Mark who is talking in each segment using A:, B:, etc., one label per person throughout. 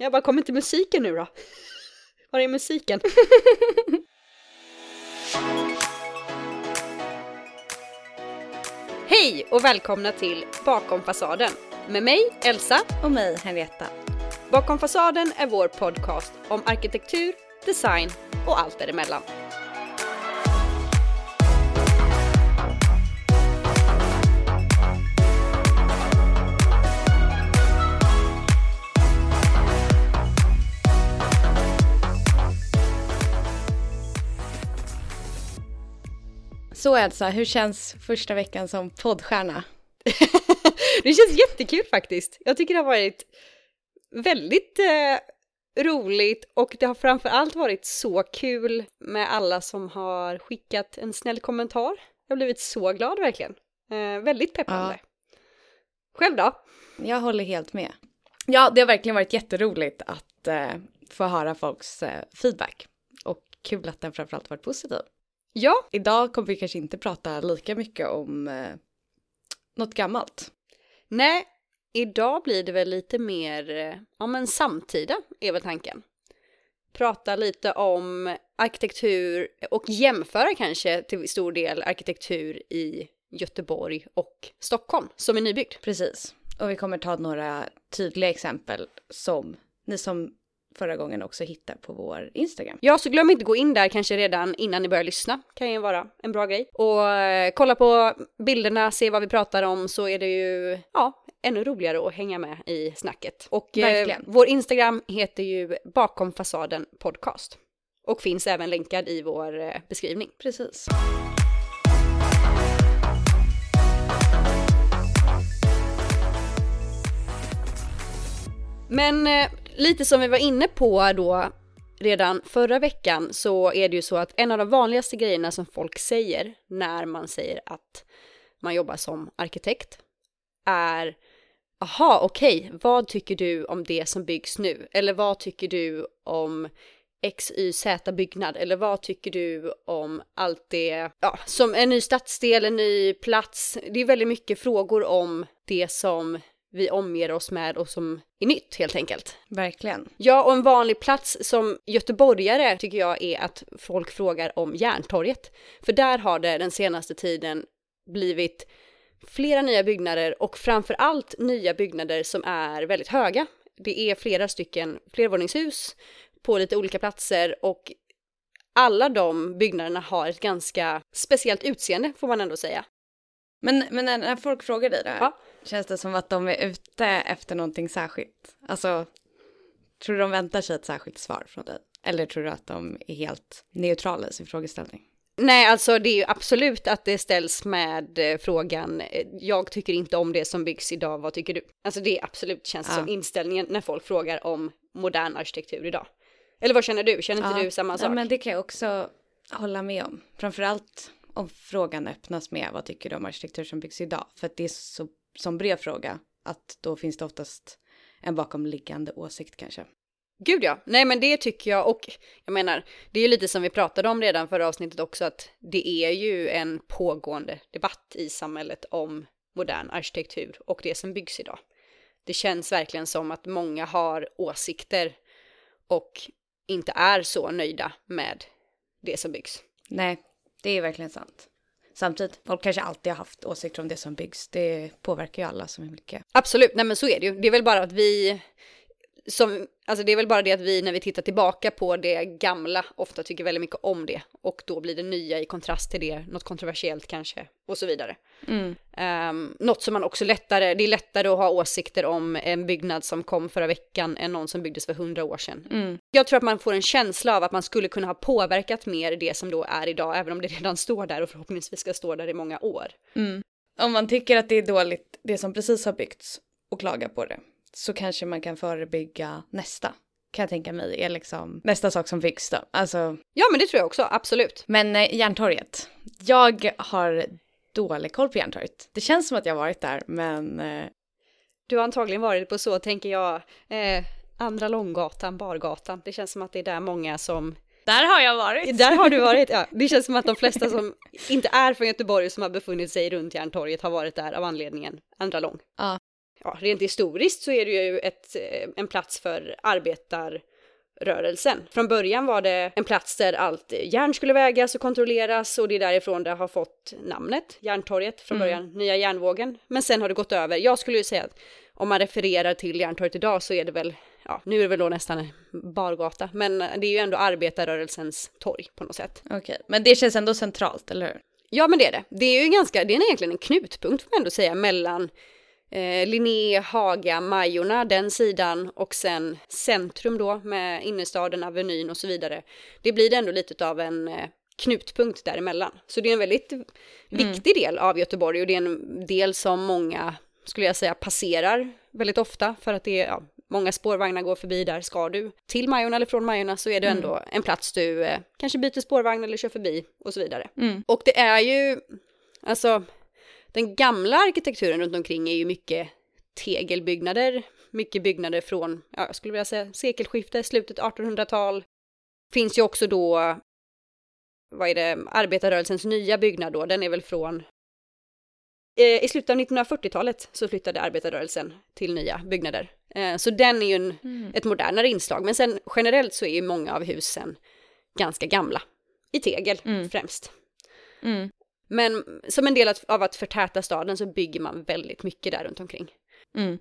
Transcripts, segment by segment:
A: Jag bara, kommer inte musiken nu då? Var är musiken? Hej och välkomna till Bakom fasaden med mig Elsa.
B: Och mig Henrietta.
A: Bakom fasaden är vår podcast om arkitektur, design och allt däremellan.
B: Så Elsa, hur känns första veckan som poddstjärna?
A: det känns jättekul faktiskt. Jag tycker det har varit väldigt eh, roligt och det har framför allt varit så kul med alla som har skickat en snäll kommentar. Jag har blivit så glad verkligen. Eh, väldigt peppande. Ja. Själv då?
B: Jag håller helt med. Ja, det har verkligen varit jätteroligt att eh, få höra folks eh, feedback och kul att den framförallt varit positiv.
A: Ja.
B: Idag kommer vi kanske inte prata lika mycket om eh, något gammalt.
A: Nej, idag blir det väl lite mer, eh, ja men samtida är väl tanken. Prata lite om arkitektur och jämföra kanske till stor del arkitektur i Göteborg och Stockholm som är nybyggd.
B: Precis. Och vi kommer ta några tydliga exempel som ni som förra gången också hittar på vår Instagram.
A: Ja, så glöm inte gå in där kanske redan innan ni börjar lyssna. Kan ju vara en bra grej. Och eh, kolla på bilderna, se vad vi pratar om så är det ju, ja, ännu roligare att hänga med i snacket. Och eh, vår Instagram heter ju Bakom fasaden podcast. Och finns även länkad i vår eh, beskrivning.
B: Precis.
A: Men eh, lite som vi var inne på då redan förra veckan så är det ju så att en av de vanligaste grejerna som folk säger när man säger att man jobbar som arkitekt är Aha, okej, okay. vad tycker du om det som byggs nu? Eller vad tycker du om XYZ byggnad? Eller vad tycker du om allt det, ja, som en ny stadsdel, en ny plats? Det är väldigt mycket frågor om det som vi omger oss med och som är nytt helt enkelt.
B: Verkligen.
A: Ja, och en vanlig plats som göteborgare tycker jag är att folk frågar om Järntorget. För där har det den senaste tiden blivit flera nya byggnader och framför allt nya byggnader som är väldigt höga. Det är flera stycken flervåningshus på lite olika platser och alla de byggnaderna har ett ganska speciellt utseende får man ändå säga.
B: Men, men när folk frågar dig det här, ja. Känns det som att de är ute efter någonting särskilt? Alltså, tror du de väntar sig ett särskilt svar från dig? Eller tror du att de är helt neutrala i sin frågeställning?
A: Nej, alltså det är ju absolut att det ställs med eh, frågan, eh, jag tycker inte om det som byggs idag, vad tycker du? Alltså det är absolut känns ja. som inställningen när folk frågar om modern arkitektur idag. Eller vad känner du? Känner inte ja. du samma sak?
B: Ja, men det kan jag också hålla med om. Framförallt om frågan öppnas med vad tycker du om arkitektur som byggs idag? För att det är så som brevfråga, att då finns det oftast en bakomliggande åsikt kanske.
A: Gud ja, nej men det tycker jag och jag menar, det är ju lite som vi pratade om redan förra avsnittet också att det är ju en pågående debatt i samhället om modern arkitektur och det som byggs idag. Det känns verkligen som att många har åsikter och inte är så nöjda med det som byggs.
B: Nej, det är verkligen sant. Samtidigt, folk kanske alltid har haft åsikter om det som byggs. Det påverkar ju alla så mycket.
A: Absolut, nej men så är det ju. Det är väl bara att vi som, alltså det är väl bara det att vi när vi tittar tillbaka på det gamla ofta tycker väldigt mycket om det och då blir det nya i kontrast till det, något kontroversiellt kanske och så vidare. Mm. Um, något som man också lättare, det är lättare att ha åsikter om en byggnad som kom förra veckan än någon som byggdes för hundra år sedan. Mm. Jag tror att man får en känsla av att man skulle kunna ha påverkat mer det som då är idag, även om det redan står där och förhoppningsvis ska stå där i många år.
B: Mm. Om man tycker att det är dåligt, det som precis har byggts, och klagar på det så kanske man kan förebygga nästa. Kan jag tänka mig är liksom nästa sak som byggs då. Alltså.
A: Ja men det tror jag också, absolut.
B: Men eh, Järntorget. Jag har dålig koll på Järntorget. Det känns som att jag varit där men. Eh...
A: Du har antagligen varit på så tänker jag. Eh, Andra Långgatan, Bargatan. Det känns som att det är där många som
B: där har jag varit.
A: Där har du varit, ja. Det känns som att de flesta som inte är från Göteborg som har befunnit sig runt Järntorget har varit där av anledningen Andra Lång.
B: Ja,
A: ja, rent historiskt så är det ju ett, en plats för arbetarrörelsen. Från början var det en plats där allt järn skulle vägas och kontrolleras och det är därifrån det har fått namnet, Järntorget, från början, mm. nya järnvågen. Men sen har det gått över, jag skulle ju säga att om man refererar till Järntorget idag så är det väl ja, nu är det väl då nästan bargata, men det är ju ändå arbetarrörelsens torg på något sätt.
B: Okej, okay. men det känns ändå centralt, eller hur?
A: Ja, men det är det. Det är ju ganska, det är egentligen en knutpunkt får man ändå säga mellan eh, Linné, Haga, Majorna, den sidan och sen centrum då med innerstaden, Avenyn och så vidare. Det blir ändå lite av en eh, knutpunkt däremellan. Så det är en väldigt mm. viktig del av Göteborg och det är en del som många, skulle jag säga, passerar väldigt ofta för att det är ja, många spårvagnar går förbi där. Ska du till Majorna eller från Majorna så är det ändå mm. en plats du eh, kanske byter spårvagn eller kör förbi och så vidare. Mm. Och det är ju, alltså, den gamla arkitekturen runt omkring är ju mycket tegelbyggnader, mycket byggnader från, ja, jag skulle vilja säga sekelskiftet, slutet 1800-tal. Finns ju också då, vad är det, arbetarrörelsens nya byggnad då, den är väl från Eh, I slutet av 1940-talet så flyttade arbetarrörelsen till nya byggnader. Eh, så den är ju en, mm. ett modernare inslag, men sen generellt så är ju många av husen ganska gamla. I tegel mm. främst. Mm. Men som en del av att förtäta staden så bygger man väldigt mycket där runt omkring. Mm.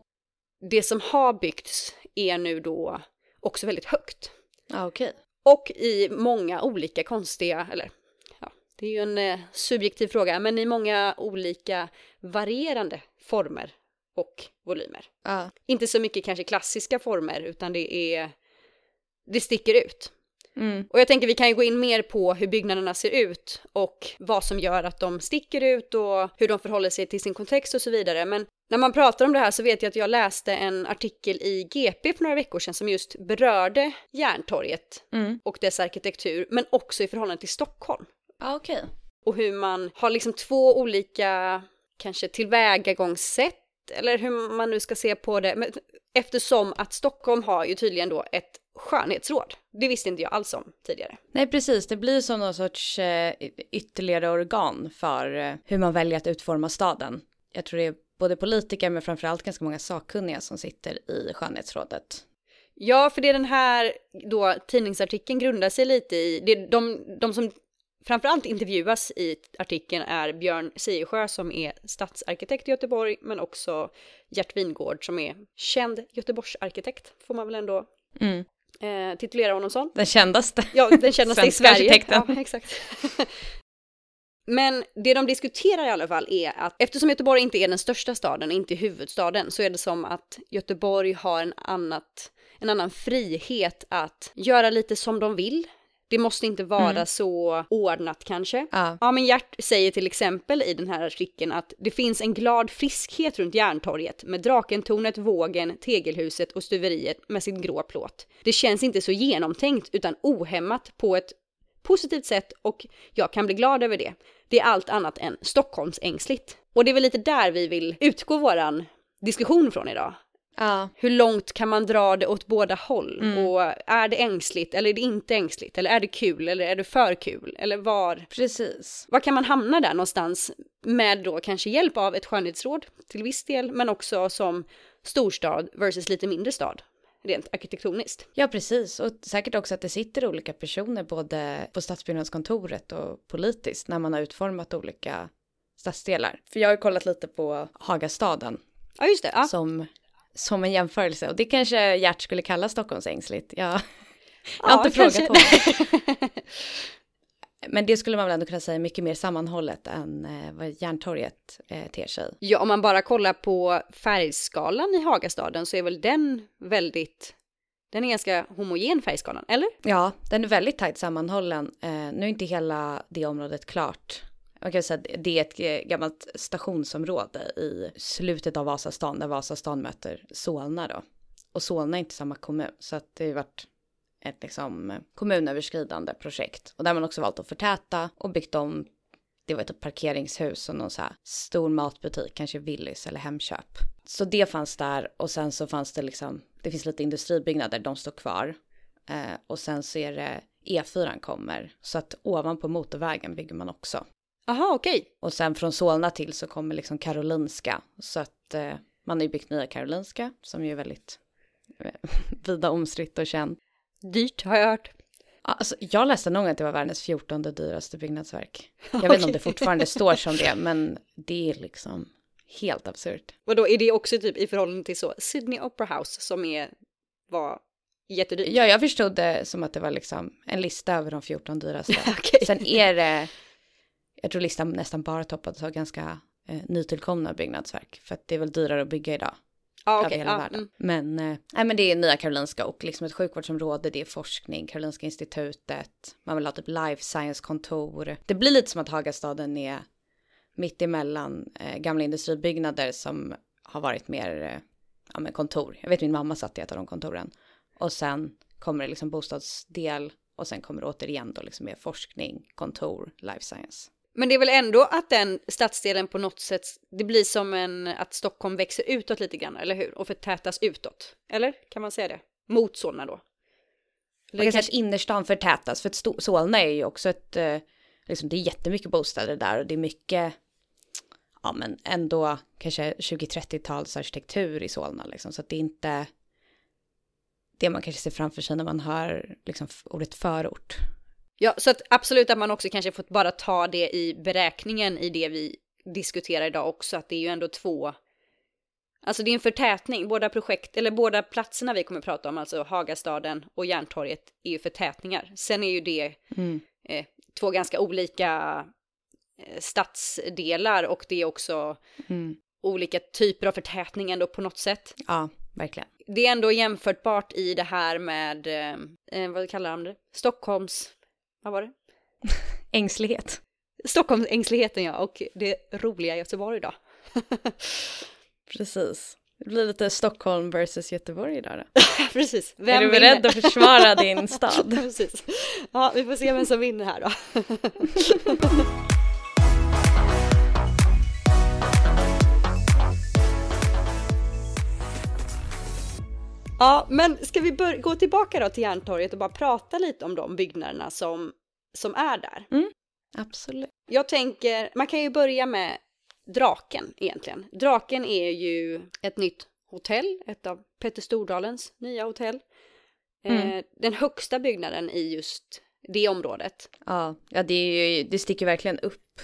A: Det som har byggts är nu då också väldigt högt.
B: Ah, okay.
A: Och i många olika konstiga, eller det är ju en eh, subjektiv fråga, men i många olika varierande former och volymer.
B: Uh.
A: Inte så mycket kanske klassiska former, utan det är, det sticker ut. Mm. Och jag tänker vi kan ju gå in mer på hur byggnaderna ser ut och vad som gör att de sticker ut och hur de förhåller sig till sin kontext och så vidare. Men när man pratar om det här så vet jag att jag läste en artikel i GP för några veckor sedan som just berörde Järntorget mm. och dess arkitektur, men också i förhållande till Stockholm.
B: Okej. Okay.
A: Och hur man har liksom två olika, kanske tillvägagångssätt, eller hur man nu ska se på det. Men eftersom att Stockholm har ju tydligen då ett skönhetsråd. Det visste inte jag alls om tidigare.
B: Nej, precis. Det blir som någon sorts eh, ytterligare organ för eh, hur man väljer att utforma staden. Jag tror det är både politiker men framförallt ganska många sakkunniga som sitter i skönhetsrådet.
A: Ja, för det den här då tidningsartikeln grundar sig lite i, det, de, de som framförallt intervjuas i artikeln är Björn Siersjö som är stadsarkitekt i Göteborg, men också Gert Wingård som är känd Göteborgsarkitekt, får man väl ändå mm. Eh, titulera honom som.
B: Den kändaste.
A: Ja, den kändaste i Sverige. Ja, exakt. Men det de diskuterar i alla fall är att eftersom Göteborg inte är den största staden, inte huvudstaden, så är det som att Göteborg har en, annat, en annan frihet att göra lite som de vill det måste inte vara mm. så ordnat kanske.
B: Ja.
A: ja, men Gert säger till exempel i den här artikeln att det finns en glad friskhet runt Järntorget med Drakentornet, Vågen, Tegelhuset och stuveriet med sin grå plåt. Det känns inte så genomtänkt utan ohämmat på ett positivt sätt och jag kan bli glad över det. Det är allt annat än Stockholmsängsligt. Och det är väl lite där vi vill utgå våran diskussion från idag.
B: Ja.
A: Hur långt kan man dra det åt båda håll? Mm. Och är det ängsligt eller är det inte ängsligt? Eller är det kul eller är det för kul? Eller var?
B: Precis.
A: Var kan man hamna där någonstans? Med då kanske hjälp av ett skönhetsråd till viss del, men också som storstad versus lite mindre stad rent arkitektoniskt.
B: Ja, precis. Och säkert också att det sitter olika personer både på stadsbyggnadskontoret och politiskt när man har utformat olika stadsdelar. För jag har ju kollat lite på Hagastaden.
A: Ja, just det. Ja.
B: Som som en jämförelse. Och det kanske Gert skulle kalla Stockholmsängsligt. Jag, jag har ja, inte kanske. frågat honom. Men det skulle man väl ändå kunna säga mycket mer sammanhållet än eh, vad Järntorget eh, ter sig.
A: Ja, om man bara kollar på färgskalan i Hagastaden så är väl den väldigt den är ganska homogen färgskalan, eller?
B: Ja, den är väldigt tajt sammanhållen. Eh, nu är inte hela det området klart man kan säga att det är ett gammalt stationsområde i slutet av Vasastan, där Vasastan möter Solna då. Och Solna är inte samma kommun, så att det har varit ett liksom kommunöverskridande projekt. Och där har man också valt att förtäta och byggt om, det var ett parkeringshus och någon så här stor matbutik, kanske Willys eller Hemköp. Så det fanns där och sen så fanns det liksom, det finns lite industribyggnader, de står kvar. Eh, och sen så är det E4 kommer, så att ovanpå motorvägen bygger man också.
A: Aha, okej. Okay.
B: Och sen från Solna till så kommer liksom Karolinska. Så att eh, man har ju byggt Nya Karolinska som ju är väldigt eh, vida omstritt och känt.
A: Dyrt har jag hört.
B: Alltså, jag läste någon gång att det var världens fjortonde dyraste byggnadsverk. Jag okay. vet inte om det fortfarande står som det, men det är liksom helt absurt.
A: Och då är det också typ i förhållande till så Sydney Opera House som är, var jättedyrt?
B: Ja, jag förstod det som att det var liksom en lista över de 14 dyraste. okay. Sen är det, jag tror listan nästan bara toppades av ganska eh, nytillkomna byggnadsverk, för att det är väl dyrare att bygga idag. Ah, okay. Över hela ah, världen. Mm. Men, eh, nej, men det är Nya Karolinska och liksom ett sjukvårdsområde, det är forskning, Karolinska institutet, man vill ha typ life science-kontor. Det blir lite som att Hagastaden är mitt emellan eh, gamla industribyggnader som har varit mer eh, ja, men kontor. Jag vet min mamma satt i ett av de kontoren. Och sen kommer det liksom bostadsdel och sen kommer det återigen då liksom mer forskning, kontor, life science.
A: Men det är väl ändå att den stadsdelen på något sätt, det blir som en, att Stockholm växer utåt lite grann, eller hur? Och förtätas utåt. Eller kan man säga det? Mot Solna då?
B: Eller kanske att innerstan förtätas, för att Solna är ju också ett, eh, liksom det är jättemycket bostäder där och det är mycket, ja men ändå kanske 20-30-tals arkitektur i Solna liksom, så att det är inte det man kanske ser framför sig när man hör liksom ordet förort.
A: Ja, så att absolut att man också kanske fått bara ta det i beräkningen i det vi diskuterar idag också, att det är ju ändå två Alltså det är en förtätning, båda projekt, eller båda platserna vi kommer prata om, alltså Hagastaden och Järntorget, är ju förtätningar. Sen är ju det mm. eh, två ganska olika eh, stadsdelar och det är också mm. olika typer av förtätning ändå på något sätt.
B: Ja, verkligen.
A: Det är ändå jämförbart i det här med, eh, eh vad kallar de det? Stockholms vad var det?
B: Ängslighet.
A: Stockholmsängsligheten ja, och det roliga Göteborg då.
B: Precis. Det blir lite Stockholm versus Göteborg idag
A: då. Precis.
B: Vem är du beredd att försvara din stad?
A: Precis. Ja, vi får se vem som vinner här då. Ja, men ska vi gå tillbaka då till Järntorget och bara prata lite om de byggnaderna som, som är där?
B: Mm, absolut.
A: Jag tänker, man kan ju börja med Draken egentligen. Draken är ju ett nytt hotell, ett av Petter Stordalens nya hotell. Eh, mm. Eh, den högsta byggnaden i just det området.
B: Ja, ja det, är ju, det sticker verkligen upp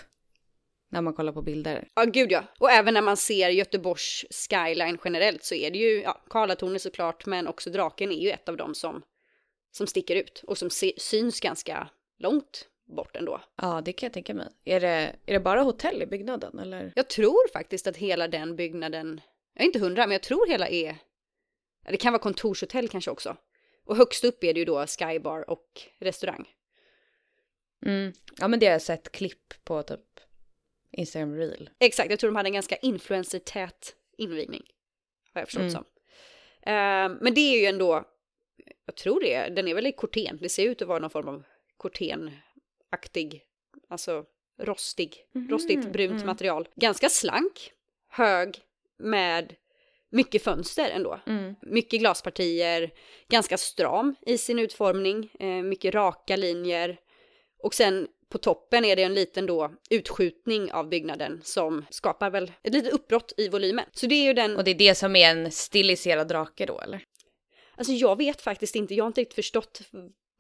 B: när man kollar på bilder.
A: Ja, gud ja. Och även när man ser Göteborgs skyline generellt så är det ju, ja, Karlatornet såklart, men också Draken är ju ett av dem som, som sticker ut och som se, syns ganska långt bort ändå.
B: Ja, det kan jag tänka mig. Är det, är det bara hotell i byggnaden eller?
A: Jag tror faktiskt att hela den byggnaden, jag är inte hundra, men jag tror hela är, det kan vara kontorshotell kanske också. Och högst upp är det ju då skybar och restaurang.
B: Mm. Ja, men det har jag sett klipp på typ Instagram reel.
A: Exakt, jag tror de hade en ganska influencer-tät invigning. Har jag förstått mm. som. Uh, men det är ju ändå, jag tror det, den är väl i korten. Det ser ut att vara någon form av kortenaktig, alltså rostig, mm. rostigt brunt mm. material. Ganska slank, hög, med mycket fönster ändå. Mm. Mycket glaspartier, ganska stram i sin utformning, eh, mycket raka linjer. Och sen på toppen är det en liten då utskjutning av byggnaden som skapar väl ett litet uppbrott i volymen. Så det är ju den...
B: Och det är det som är en stiliserad drake då eller?
A: Alltså jag vet faktiskt inte, jag har inte riktigt förstått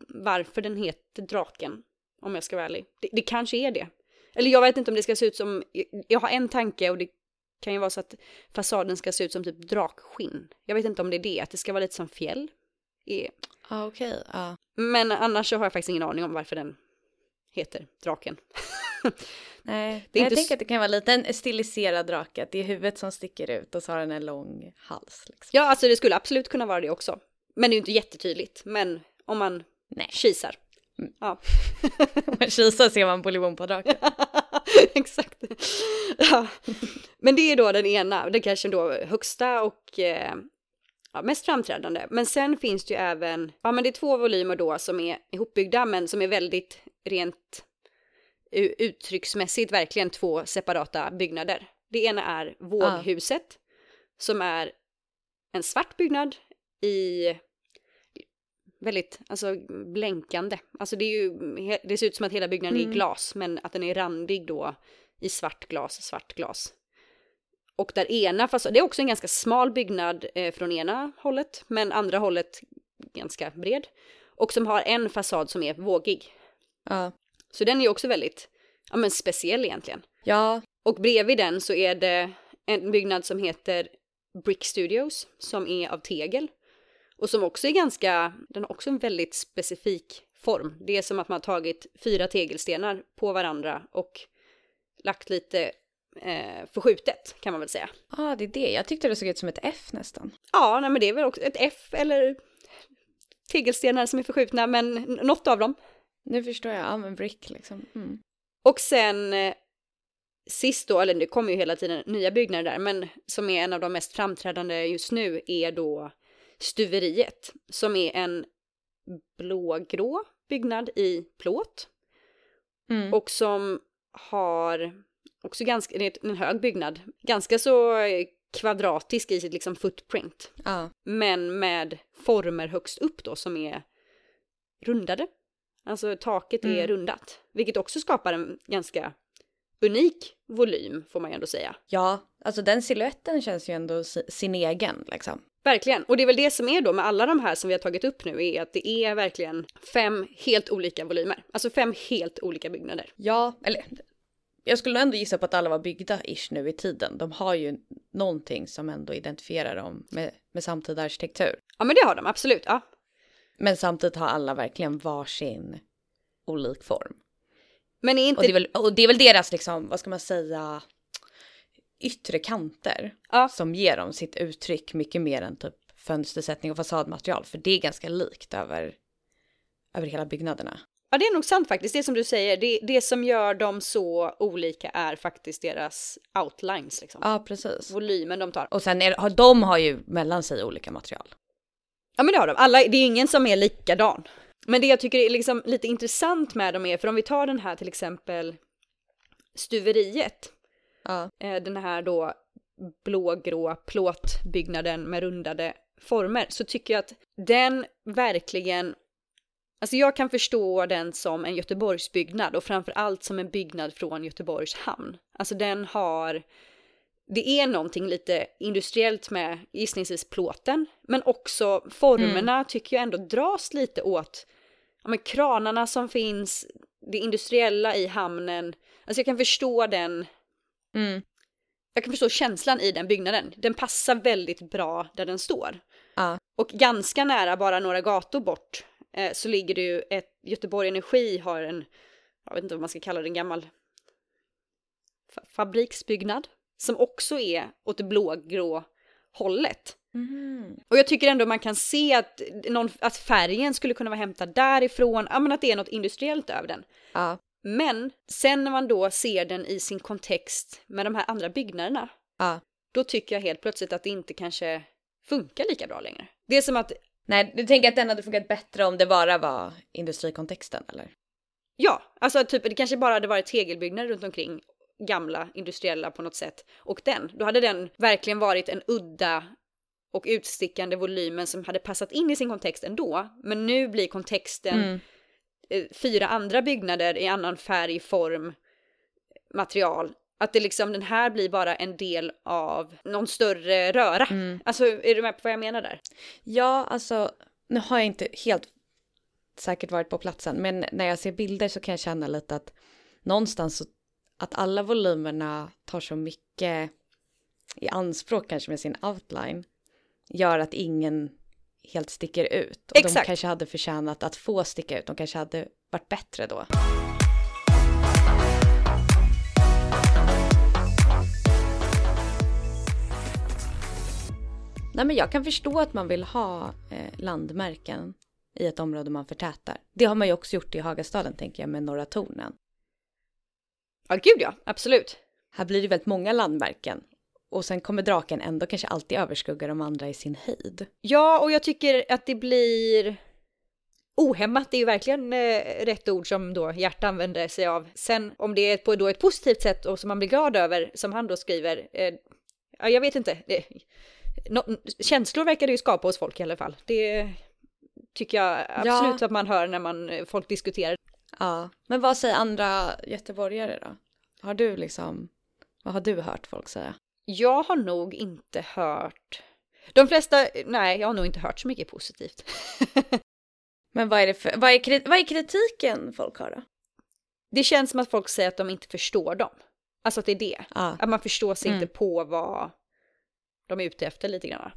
A: varför den heter draken. Om jag ska vara ärlig. Det, det kanske är det. Eller jag vet inte om det ska se ut som, jag har en tanke och det kan ju vara så att fasaden ska se ut som typ drakskinn. Jag vet inte om det är det, att det ska vara lite som fjäll.
B: Ah, okej. Okay. Ah.
A: Men annars så har jag faktiskt ingen aning om varför den heter draken.
B: Nej, det är jag inte... tänker att det kan vara lite en stiliserad drake, att det är huvudet som sticker ut och så har den en lång hals. Liksom.
A: Ja, alltså det skulle absolut kunna vara det också. Men det är ju inte jättetydligt, men om man Nej. kisar. Mm. Ja.
B: man kisar ser man Bolibompa-draken.
A: Exakt. Ja. Men det är då den ena, den kanske då högsta och eh, ja, mest framträdande. Men sen finns det ju även, ja men det är två volymer då som är ihopbyggda men som är väldigt rent uttrycksmässigt verkligen två separata byggnader. Det ena är Våghuset ah. som är en svart byggnad i väldigt, alltså blänkande. Alltså det är ju, det ser ut som att hela byggnaden mm. är i glas men att den är randig då i svart glas, svart glas. Och där ena fasad, det är också en ganska smal byggnad eh, från ena hållet, men andra hållet ganska bred. Och som har en fasad som är vågig.
B: Ja.
A: Så den är också väldigt, ja men speciell egentligen.
B: Ja.
A: Och bredvid den så är det en byggnad som heter Brick Studios, som är av tegel. Och som också är ganska, den har också en väldigt specifik form. Det är som att man har tagit fyra tegelstenar på varandra och lagt lite eh, förskjutet kan man väl säga.
B: Ja, ah, det är det. Jag tyckte det såg ut som ett F nästan.
A: Ja, nej, men det är väl också ett F eller tegelstenar som är förskjutna, men något av dem.
B: Nu förstår jag, ja men brick liksom. Mm.
A: Och sen eh, sist då, eller det kommer ju hela tiden nya byggnader där, men som är en av de mest framträdande just nu är då stuveriet som är en blågrå byggnad i plåt. Mm. Och som har också ganska, det är en hög byggnad, ganska så kvadratisk i sitt liksom footprint.
B: Ja.
A: Men med former högst upp då som är rundade. Alltså taket mm. är rundat, vilket också skapar en ganska unik volym får man ju ändå säga.
B: Ja, alltså den siluetten känns ju ändå sin egen liksom.
A: Verkligen, och det är väl det som är då med alla de här som vi har tagit upp nu är att det är verkligen fem helt olika volymer. Alltså fem helt olika byggnader.
B: Ja, eller jag skulle ändå gissa på att alla var byggda ish nu i tiden. De har ju någonting som ändå identifierar dem med, med samtida arkitektur.
A: Ja, men det har de absolut. Ja.
B: Men samtidigt har alla verkligen varsin olik form.
A: Men är inte...
B: Och det är väl, och det är väl deras, liksom, vad ska man säga, yttre kanter
A: ja.
B: som ger dem sitt uttryck mycket mer än typ fönstersättning och fasadmaterial. För det är ganska likt över, över hela byggnaderna.
A: Ja, det är nog sant faktiskt. Det som du säger, det, det som gör dem så olika är faktiskt deras outlines. Liksom.
B: Ja, precis.
A: Volymen de tar.
B: Och sen är, de har ju mellan sig olika material.
A: Ja, men det har de. Alla, det är ingen som är likadan. Men det jag tycker är liksom lite intressant med dem är, för om vi tar den här till exempel stuveriet.
B: Ja.
A: Eh, den här då blågrå plåtbyggnaden med rundade former så tycker jag att den verkligen Alltså jag kan förstå den som en Göteborgsbyggnad och framför allt som en byggnad från Göteborgs hamn. Alltså den har, det är någonting lite industriellt med gissningsvis plåten, men också formerna mm. tycker jag ändå dras lite åt ja, men kranarna som finns, det industriella i hamnen. Alltså jag kan förstå den,
B: mm.
A: jag kan förstå känslan i den byggnaden. Den passar väldigt bra där den står.
B: Ja.
A: Och ganska nära, bara några gator bort, eh, så ligger det ju ett, Göteborg Energi har en, jag vet inte vad man ska kalla det, en gammal fa fabriksbyggnad. Som också är åt det blågrå hållet.
B: Mm.
A: Och jag tycker ändå man kan se att, någon, att färgen skulle kunna vara hämtad därifrån, ja men att det är något industriellt över den.
B: Ja.
A: Men sen när man då ser den i sin kontext med de här andra byggnaderna,
B: ja.
A: då tycker jag helt plötsligt att det inte kanske funkar lika bra längre. Det är som att...
B: Nej, du tänker att den hade funkat bättre om det bara var industrikontexten eller?
A: Ja, alltså typ det kanske bara hade varit tegelbyggnader runt omkring gamla industriella på något sätt och den, då hade den verkligen varit en udda och utstickande volymen som hade passat in i sin kontext ändå. Men nu blir kontexten mm. Eh, fyra andra byggnader i annan färg, form, material. Att det liksom, den här blir bara en del av någon större röra.
B: Mm.
A: Alltså, är du med på vad jag menar där?
B: Ja, alltså, nu har jag inte helt säkert varit på platsen, men när jag ser bilder så kan jag känna lite att någonstans så, att alla volymerna tar så mycket i anspråk kanske med sin outline gör att ingen helt sticker ut. Och
A: Exakt.
B: de kanske hade förtjänat att få sticka ut, de kanske hade varit bättre då. Nej men jag kan förstå att man vill ha eh, landmärken i ett område man förtätar. Det har man ju också gjort i Hagastaden tänker jag med Norra Tornen.
A: Ja gud ja, absolut.
B: Här blir det väldigt många landmärken och sen kommer draken ändå kanske alltid överskugga de andra i sin höjd.
A: Ja, och jag tycker att det blir ohämmat, det är ju verkligen eh, rätt ord som då Hjärta använder sig av. Sen om det är på då ett positivt sätt och som man blir glad över, som han då skriver, eh, ja jag vet inte. Det, no, känslor verkar det ju skapa hos folk i alla fall. Det tycker jag absolut ja. att man hör när man, eh, folk diskuterar.
B: Ja, men vad säger andra göteborgare då? Har du liksom, vad har du hört folk säga?
A: Jag har nog inte hört... De flesta, nej, jag har nog inte hört så mycket positivt.
B: Men vad är, det för, vad, är, vad är kritiken folk har då?
A: Det känns som att folk säger att de inte förstår dem. Alltså att det är det. Ah. Att man förstår sig mm. inte på vad de är ute efter lite grann.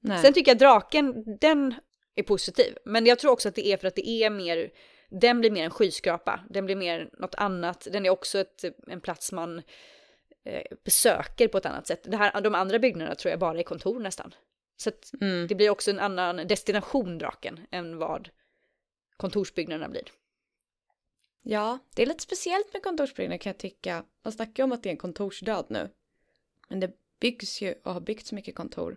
A: Nej. Sen tycker jag draken, den är positiv. Men jag tror också att det är för att det är mer, den blir mer en skyskrapa. Den blir mer något annat. Den är också ett, en plats man besöker på ett annat sätt. Det här, de andra byggnaderna tror jag bara är kontor nästan. Så mm. det blir också en annan destination draken än vad kontorsbyggnaderna blir.
B: Ja, det är lite speciellt med kontorsbyggnader kan jag tycka. Man snackar om att det är en kontorsdöd nu. Men det byggs ju och har byggts mycket kontor.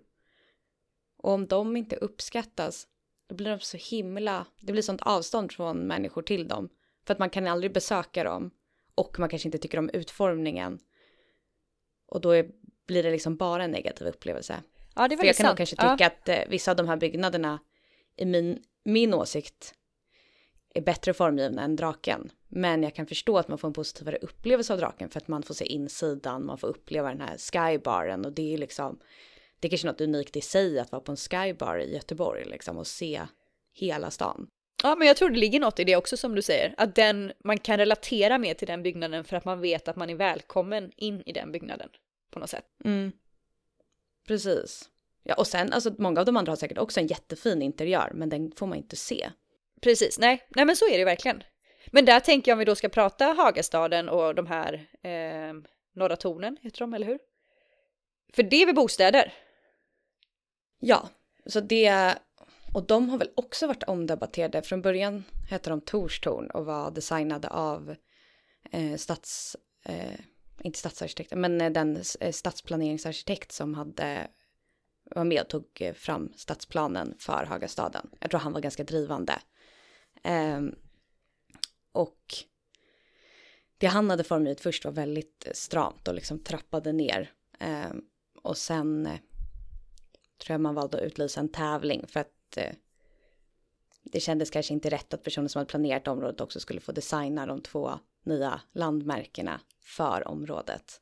B: Och om de inte uppskattas, då blir de så himla, det blir sånt avstånd från människor till dem. För att man kan aldrig besöka dem och man kanske inte tycker om utformningen. Och då är, blir det liksom bara en negativ upplevelse.
A: Ja, det är
B: För jag kan nog kanske tycka ja. att eh, vissa av de här byggnaderna i min, min åsikt är bättre formgivna än draken. Men jag kan förstå att man får en positivare upplevelse av draken för att man får se insidan, man får uppleva den här skybaren och det är liksom, det är kanske något unikt i sig att vara på en skybar i Göteborg liksom och se hela stan.
A: Ja, men jag tror det ligger något i det också som du säger, att den, man kan relatera mer till den byggnaden för att man vet att man är välkommen in i den byggnaden på något sätt.
B: Mm. Precis. Ja, och sen alltså många av de andra har säkert också en jättefin interiör, men den får man inte se.
A: Precis, nej, nej men så är det verkligen. Men där tänker jag om vi då ska prata Hagastaden och de här eh, Norra Tornen, heter de, eller hur? För det är väl bostäder?
B: Ja, så det, och de har väl också varit omdebatterade. Från början hette de Torstorn och var designade av eh, stats, eh, inte stadsarkitekten, men eh, den eh, stadsplaneringsarkitekt som hade var med och tog eh, fram stadsplanen för Hagastaden. Jag tror han var ganska drivande. Eh, och det han hade formgivit först var väldigt stramt och liksom trappade ner. Eh, och sen eh, tror jag man valde att utlysa en tävling för att eh, det kändes kanske inte rätt att personen som hade planerat området också skulle få designa de två nya landmärkena för området.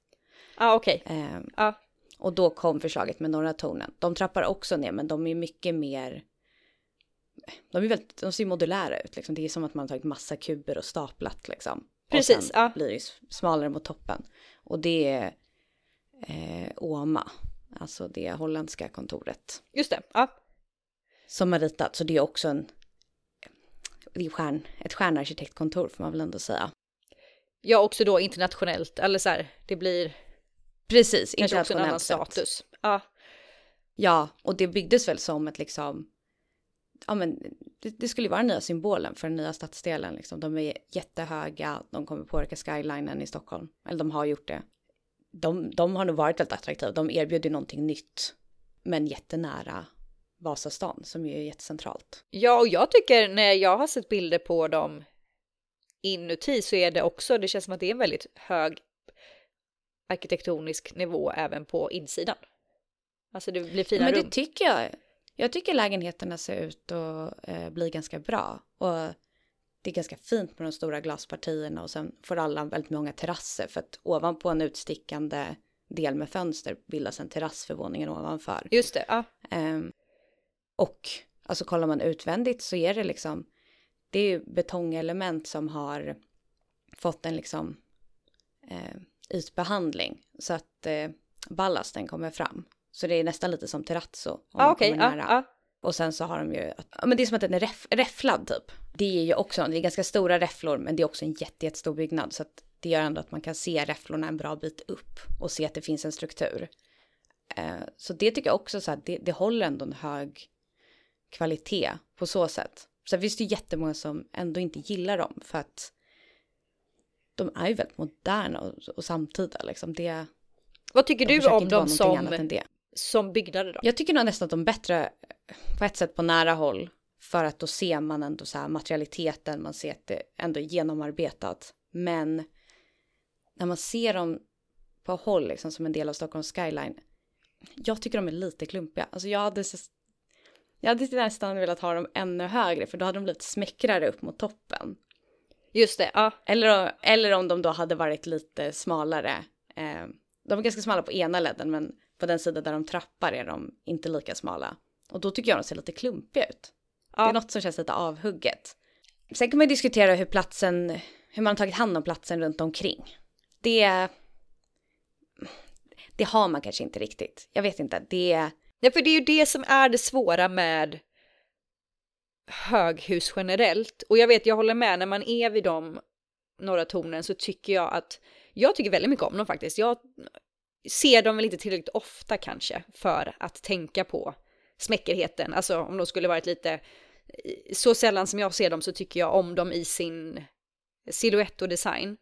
A: Ja, ah, okej. Okay.
B: Eh, ah. Och då kom förslaget med Norra tornen. De trappar också ner, men de är mycket mer... De, är väldigt, de ser modulära ut, liksom. det är som att man har tagit massa kuber och staplat. Liksom.
A: Precis. Och
B: sen ja. blir det smalare mot toppen. Och det är eh, Oma, alltså det holländska kontoret.
A: Just det, ja.
B: Som har ritat, så det är också en... Det är stjärn, ett stjärnarkitektkontor får man väl ändå säga.
A: Ja, också då internationellt, eller så här, det blir
B: Precis,
A: kanske också en annan status. Ja.
B: Ja, och det byggdes väl som ett liksom, ja men det, det skulle vara den nya symbolen för den nya stadsdelen liksom. De är jättehöga, de kommer påverka skylinen i Stockholm, eller de har gjort det. De, de har nog varit väldigt attraktiva, de erbjuder någonting nytt, men jättenära Vasastan som ju är jättecentralt.
A: Ja, och jag tycker när jag har sett bilder på dem inuti så är det också, det känns som att det är en väldigt hög arkitektonisk nivå även på insidan. Alltså det blir fina
B: Men
A: rum.
B: det tycker jag. Jag tycker lägenheterna ser ut att eh, bli ganska bra. Och det är ganska fint med de stora glaspartierna och sen får alla väldigt många terrasser för att ovanpå en utstickande del med fönster bildas en terrass för våningen ovanför.
A: Just det, ja.
B: Um, och alltså kollar man utvändigt så är det liksom det är ju betongelement som har fått en liksom eh, ytbehandling så att eh, ballasten kommer fram. Så det är nästan lite som terrazzo.
A: Ah, okay. ah, ah.
B: Och sen så har de ju, men det är som att den är räff, räfflad typ. Det är ju också, det är ganska stora räfflor men det är också en jätte, jättestor byggnad. Så att det gör ändå att man kan se räfflorna en bra bit upp och se att det finns en struktur. Eh, så det tycker jag också så att det, det håller ändå en hög kvalitet på så sätt. Sen finns det ju jättemånga som ändå inte gillar dem för att de är ju väldigt moderna och, och samtida liksom. Det,
A: Vad tycker du om dem som, som byggnader då?
B: Jag tycker nog nästan att de är bättre på ett sätt på nära håll. För att då ser man ändå så här materialiteten, man ser att det ändå är genomarbetat. Men när man ser dem på håll, liksom som en del av Stockholms skyline. Jag tycker de är lite klumpiga. Alltså jag hade, jag hade nästan velat ha dem ännu högre för då hade de blivit smäckrare upp mot toppen.
A: Just det, ja.
B: Eller, eller om de då hade varit lite smalare. Eh, de är ganska smala på ena ledden men på den sida där de trappar är de inte lika smala. Och då tycker jag de ser lite klumpiga ut. Ja. Det är något som känns lite avhugget. Sen kan man diskutera hur platsen, hur man har tagit hand om platsen runt omkring. Det, det har man kanske inte riktigt. Jag vet inte, det...
A: Ja, för det är ju det som är det svåra med höghus generellt. Och jag vet, jag håller med, när man är vid de norra tornen så tycker jag att, jag tycker väldigt mycket om dem faktiskt. Jag ser dem väl inte tillräckligt ofta kanske för att tänka på smäckerheten. Alltså om de skulle varit lite, så sällan som jag ser dem så tycker jag om dem i sin silhuett och design.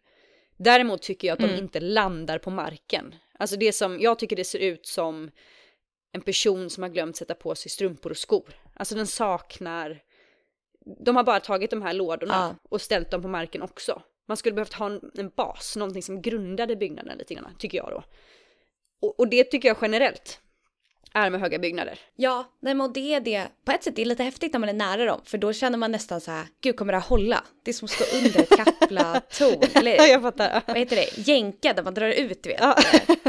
A: Däremot tycker jag att mm. de inte landar på marken. Alltså det som, jag tycker det ser ut som en person som har glömt sätta på sig strumpor och skor. Alltså den saknar, de har bara tagit de här lådorna ja. och ställt dem på marken också. Man skulle behövt ha en, en bas, någonting som grundade byggnaden lite grann, tycker jag då. Och, och det tycker jag generellt är med höga byggnader.
B: Ja, nej men det är det. På ett sätt är det lite häftigt när man är nära dem, för då känner man nästan så här, gud kommer det här hålla? Det är som att stå under ett kapla-torn.
A: Eller, jag fattar.
B: Vad heter det? Jänka där man drar ut, du vet. Ja.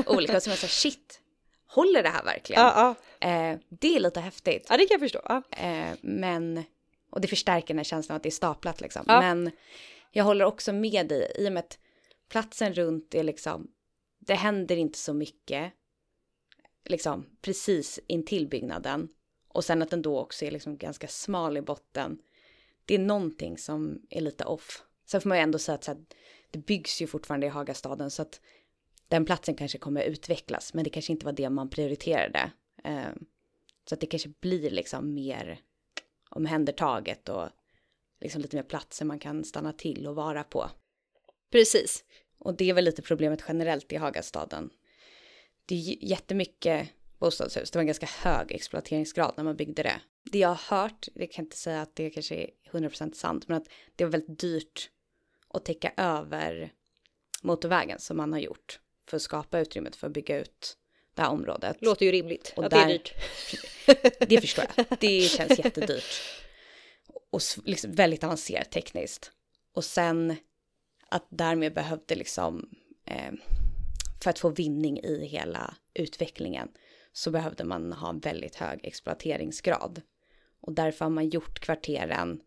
B: Olika, och så man så här, shit, håller det här verkligen?
A: Ja,
B: ja. Eh, det är lite häftigt.
A: Ja, det kan jag förstå. Ja.
B: Eh, men, och det förstärker den här känslan att det är staplat liksom. Men jag håller också med dig, i och med att platsen runt är liksom, det händer inte så mycket liksom precis intill byggnaden och sen att den då också är liksom ganska smal i botten. Det är någonting som är lite off. Sen får man ju ändå säga att här, det byggs ju fortfarande i Hagastaden så att den platsen kanske kommer utvecklas, men det kanske inte var det man prioriterade. Eh, så att det kanske blir liksom mer omhändertaget och liksom lite mer platser man kan stanna till och vara på.
A: Precis.
B: Och det är väl lite problemet generellt i Hagastaden det är jättemycket bostadshus. Det var en ganska hög exploateringsgrad när man byggde det. Det jag har hört, det kan jag inte säga att det kanske är 100% sant, men att det var väldigt dyrt att täcka över motorvägen som man har gjort för att skapa utrymmet för att bygga ut det här området.
A: Låter ju rimligt och att där, det är dyrt.
B: det förstår jag. Det känns jättedyrt. Och liksom väldigt avancerat tekniskt. Och sen att därmed behövde liksom eh, för att få vinning i hela utvecklingen så behövde man ha en väldigt hög exploateringsgrad. Och därför har man gjort kvarteren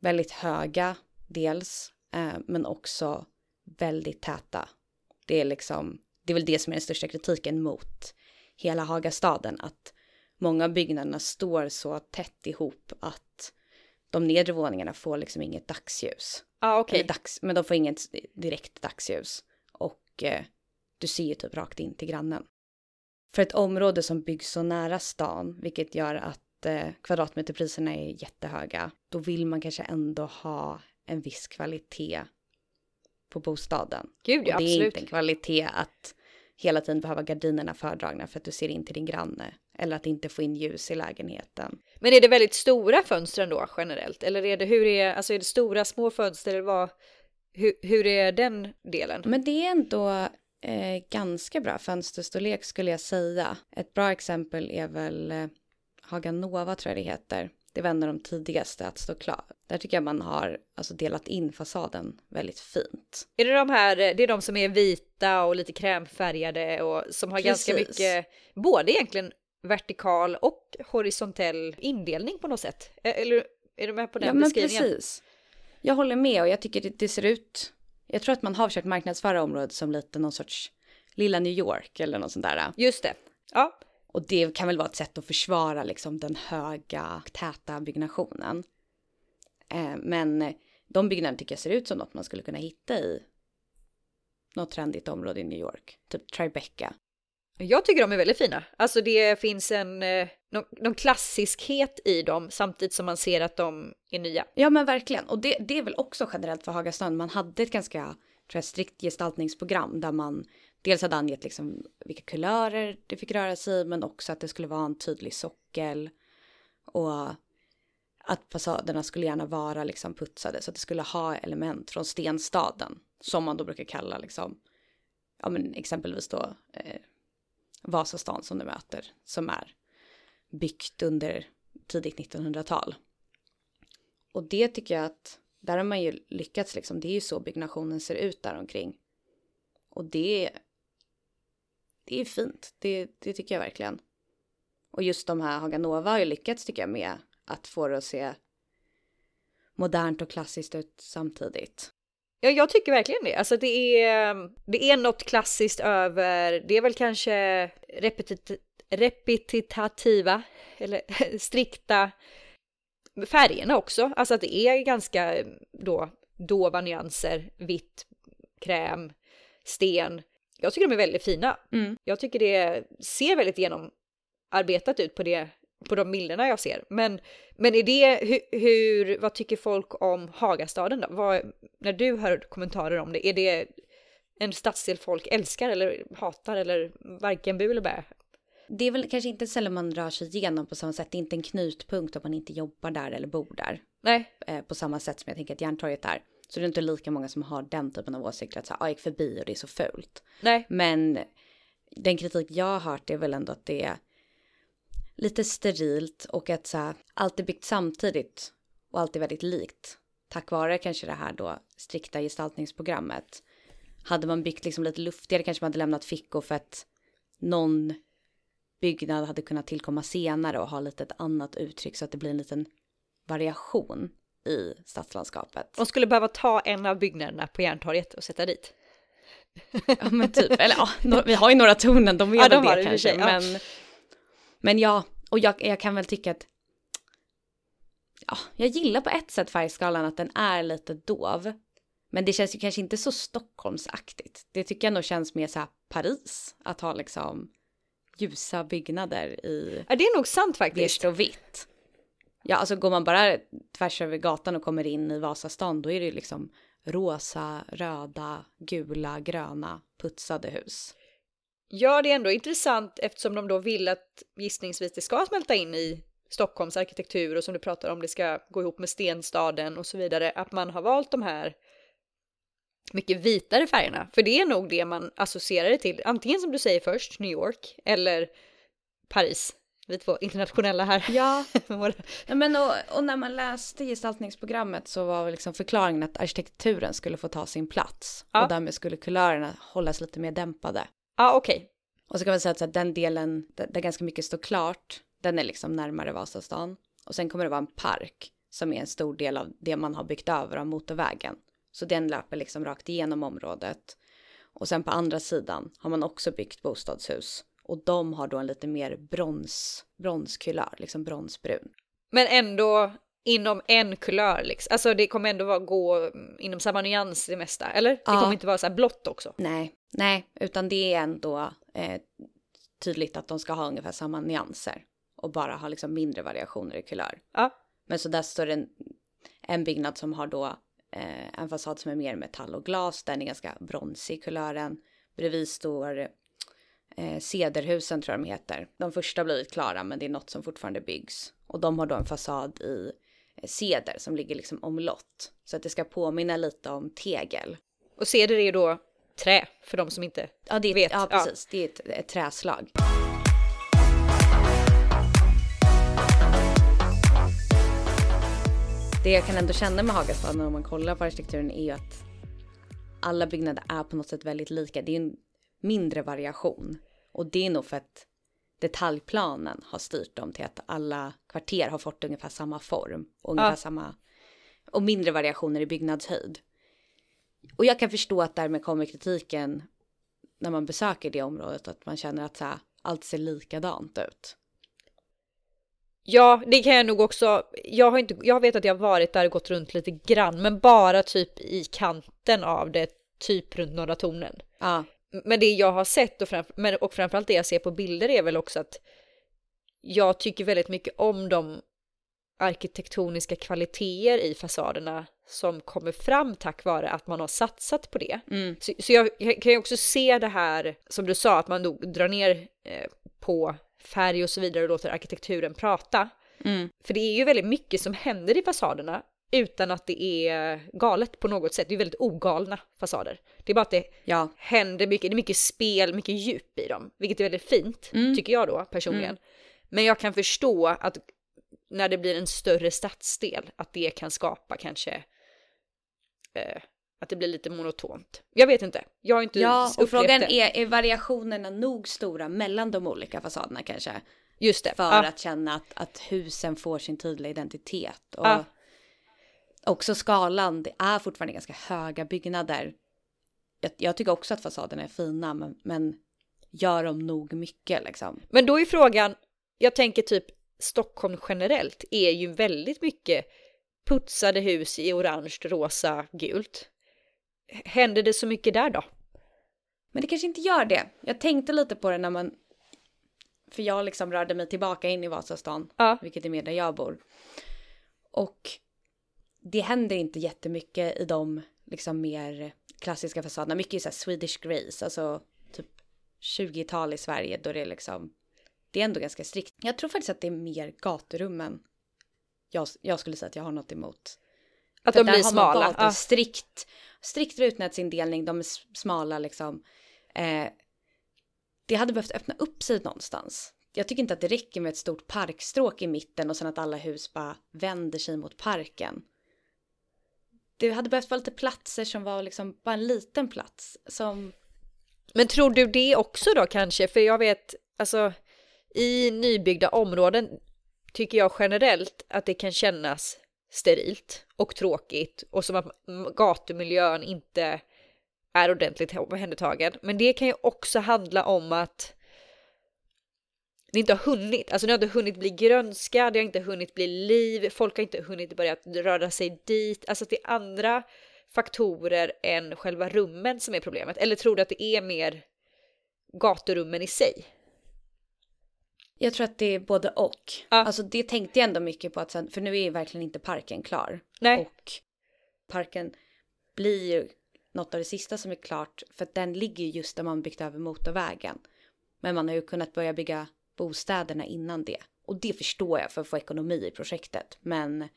B: väldigt höga dels, eh, men också väldigt täta. Det är liksom, det är väl det som är den största kritiken mot hela Hagastaden, att många av byggnaderna står så tätt ihop att de nedre våningarna får liksom inget dagsljus.
A: Ah, okay.
B: dags, men de får inget direkt dagsljus. Och eh, du ser ju typ rakt in till grannen. För ett område som byggs så nära stan, vilket gör att eh, kvadratmeterpriserna är jättehöga, då vill man kanske ändå ha en viss kvalitet på bostaden.
A: Gud, ja,
B: Och det
A: absolut.
B: är inte en kvalitet att hela tiden behöva gardinerna fördragna för att du ser in till din granne eller att inte få in ljus i lägenheten.
A: Men är det väldigt stora fönster då generellt eller är det hur är alltså är det stora små fönster eller vad? Hur, hur är den delen?
B: Men det är ändå eh, ganska bra fönsterstorlek skulle jag säga. Ett bra exempel är väl eh, Haga Nova tror jag det heter. Det var en av de tidigaste att stå klar. Där tycker jag man har alltså, delat in fasaden väldigt fint.
A: Är det de här, det är de som är vita och lite krämfärgade och som har Precis. ganska mycket, både egentligen vertikal och horisontell indelning på något sätt? Eller är du med på den ja, beskrivningen?
B: Men precis. Jag håller med och jag tycker det, det ser ut jag tror att man har försökt marknadsföra området som lite någon sorts lilla New York eller något sånt där.
A: Just det. Ja.
B: Och det kan väl vara ett sätt att försvara liksom den höga, täta byggnationen. Eh, men de byggnaderna tycker jag ser ut som något man skulle kunna hitta i något trendigt område i New York. Typ Tribeca.
A: Jag tycker de är väldigt fina. Alltså det finns en eh, någon, någon klassiskhet i dem samtidigt som man ser att de är nya.
B: Ja men verkligen. Och det, det är väl också generellt för Hagastrand. Man hade ett ganska tror jag, strikt gestaltningsprogram där man dels hade angett liksom vilka kulörer det fick röra sig i men också att det skulle vara en tydlig sockel. Och att fasaderna skulle gärna vara liksom putsade så att det skulle ha element från stenstaden som man då brukar kalla liksom, ja men exempelvis då eh, Vasastan som du möter, som är byggt under tidigt 1900-tal. Och det tycker jag att där har man ju lyckats liksom. Det är ju så byggnationen ser ut där omkring. Och det det är fint. Det, det tycker jag verkligen. Och just de här Haganova har ju lyckats tycker jag med att få det att se modernt och klassiskt ut samtidigt.
A: Ja, jag tycker verkligen det. Alltså det är, det är något klassiskt över, det är väl kanske repetit repetitiva eller strikta färgerna också. Alltså att det är ganska då dova nyanser, vitt, kräm, sten. Jag tycker de är väldigt fina. Mm. Jag tycker det ser väldigt genomarbetat ut på det på de bilderna jag ser. Men, men är det, hur, hur, vad tycker folk om Hagastaden då? Vad, när du hör kommentarer om det, är det en stadsdel folk älskar eller hatar eller varken bu eller bä?
B: Det är väl kanske inte sällan man rör sig igenom på samma sätt. Det är inte en knutpunkt om man inte jobbar där eller bor där.
A: Nej.
B: Eh, på samma sätt som jag tänker att Järntorget är. Så det är inte lika många som har den typen av åsikter att så här, ah, jag gick förbi och det är så fult.
A: Nej.
B: Men den kritik jag har hört är väl ändå att det är lite sterilt och att så här, allt är byggt samtidigt och allt är väldigt likt. Tack vare kanske det här då strikta gestaltningsprogrammet. Hade man byggt liksom lite luftigare kanske man hade lämnat fickor för att någon byggnad hade kunnat tillkomma senare och ha lite ett annat uttryck så att det blir en liten variation i stadslandskapet.
A: De skulle behöva ta en av byggnaderna på Järntorget och sätta dit.
B: Ja men typ, eller ja, vi har ju några tornen, de är ja, de det kanske. Sig, ja. men ja, och jag, jag kan väl tycka att ja, jag gillar på ett sätt färgskalan att den är lite dov. Men det känns ju kanske inte så Stockholmsaktigt. Det tycker jag nog känns mer så här Paris, att ha liksom ljusa byggnader i...
A: Ja, det är nog sant faktiskt.
B: och vitt. Ja, alltså går man bara tvärs över gatan och kommer in i Vasastan, då är det ju liksom rosa, röda, gula, gröna, putsade hus.
A: Ja, det är ändå intressant eftersom de då vill att gissningsvis det ska smälta in i Stockholms arkitektur och som du pratar om, det ska gå ihop med stenstaden och så vidare, att man har valt de här mycket vitare färgerna. För det är nog det man associerar det till, antingen som du säger först, New York, eller Paris. Vi två internationella här.
B: Ja, men och, och, när man läste gestaltningsprogrammet så var liksom förklaringen att arkitekturen skulle få ta sin plats ja. och därmed skulle kulörerna hållas lite mer dämpade.
A: Ja, okej. Okay.
B: Och så kan man säga att den delen där, ganska mycket står klart, den är liksom närmare Vasastan. Och sen kommer det vara en park som är en stor del av det man har byggt över av motorvägen. Så den löper liksom rakt igenom området. Och sen på andra sidan har man också byggt bostadshus. Och de har då en lite mer brons, bronskulör, liksom bronsbrun.
A: Men ändå inom en kulör liksom. Alltså det kommer ändå vara, gå inom samma nyans det mesta, eller? Det ja. kommer inte vara så här blått också.
B: Nej, nej, utan det är ändå eh, tydligt att de ska ha ungefär samma nyanser och bara ha liksom mindre variationer i kulör.
A: Ja.
B: Men så där står det en, en byggnad som har då eh, en fasad som är mer metall och glas, den är ganska bronsig i kulören. Bredvid står eh, Cederhusen tror jag de heter. De första har blivit klara men det är något som fortfarande byggs. Och de har då en fasad i ceder som ligger liksom omlott. Så att det ska påminna lite om tegel.
A: Och ceder är då trä för de som inte
B: ja, det
A: är, vet.
B: Ja, precis. Ja. Det är ett, ett träslag. Det jag kan ändå känna med Hagastaden om man kollar på arkitekturen är ju att alla byggnader är på något sätt väldigt lika. Det är en mindre variation och det är nog för att detaljplanen har styrt dem till att alla kvarter har fått ungefär samma form och ungefär ja. samma och mindre variationer i byggnadshöjd. Och jag kan förstå att därmed kommer kritiken när man besöker det området att man känner att så här, allt ser likadant ut.
A: Ja, det kan jag nog också. Jag har inte. Jag vet att jag varit där och gått runt lite grann, men bara typ i kanten av det, typ runt Norra Tornen.
B: Ja
A: men det jag har sett och, framför, men, och framförallt det jag ser på bilder är väl också att jag tycker väldigt mycket om de arkitektoniska kvaliteter i fasaderna som kommer fram tack vare att man har satsat på det.
B: Mm.
A: Så, så jag, jag, kan ju också se det här som du sa, att man då drar ner eh, på färg och så vidare och låter arkitekturen prata.
B: Mm.
A: För det är ju väldigt mycket som händer i fasaderna utan att det är galet på något sätt. Det är väldigt ogalna fasader. Det är bara att det
B: ja.
A: händer mycket, det är mycket spel, mycket djup i dem, vilket är väldigt fint, mm. tycker jag då personligen. Mm. Men jag kan förstå att när det blir en större stadsdel, att det kan skapa kanske, eh, Att det blir lite monotont. Jag vet inte. Jag har inte
B: Ja, och frågan
A: det.
B: är, är variationerna nog stora mellan de olika fasaderna kanske?
A: Just det.
B: För
A: ja.
B: att känna att, att husen får sin tydliga identitet. Och
A: Ja.
B: också skalan, det är fortfarande ganska höga byggnader. Jag, jag tycker också att fasaderna är fina, men, men gör de nog mycket liksom?
A: Men då är frågan, jag tänker typ Stockholm generellt är ju väldigt mycket putsade hus i orange, rosa, gult. Händer det så mycket där då?
B: Men det kanske inte gör det. Jag tänkte lite på det när man... För jag liksom rörde mig tillbaka in i Vasastan,
A: Ja.
B: vilket är mer där jag bor. Och det händer inte jättemycket i de liksom mer klassiska fasaderna. Mycket är så här Swedish Grace, alltså typ 20-tal i Sverige då det är liksom... Det är ändå ganska strikt. Jag tror faktiskt att det är mer gaturummen jag, jag skulle säga att jag har något emot.
A: Att
B: För
A: de blir smala? Ja.
B: strikt, strikt rutnätsindelning, de är smala liksom. Eh, det hade behövt öppna upp sig någonstans. Jag tycker inte att det räcker med ett stort parkstråk i mitten och sen att alla hus bara vänder sig mot parken. Det hade behövt vara lite platser som var liksom bara en liten plats som
A: Men tror du det också då kanske? För jag vet, alltså i nybyggda områden tycker jag generellt att det kan kännas sterilt och tråkigt och som att gatumiljön inte är ordentligt omhändertagen. Men det kan ju också handla om att det inte har hunnit, alltså det har inte hunnit bli grönska, det har inte hunnit bli liv, folk har inte hunnit börja röra sig dit, alltså att det är andra faktorer än själva rummen som är problemet. Eller tror du att det är mer gaturummen i sig?
B: Jag tror att det är både och.
A: Ja.
B: Alltså det tänkte jag ändå mycket på att sen, för nu är ju verkligen inte parken klar.
A: Nej.
B: Och parken blir ju något av det sista som är klart för att den ligger ju just där man byggt över motorvägen. Men man har ju kunnat börja bygga bostäderna innan det. Och det förstår jag för att få ekonomi i projektet. Men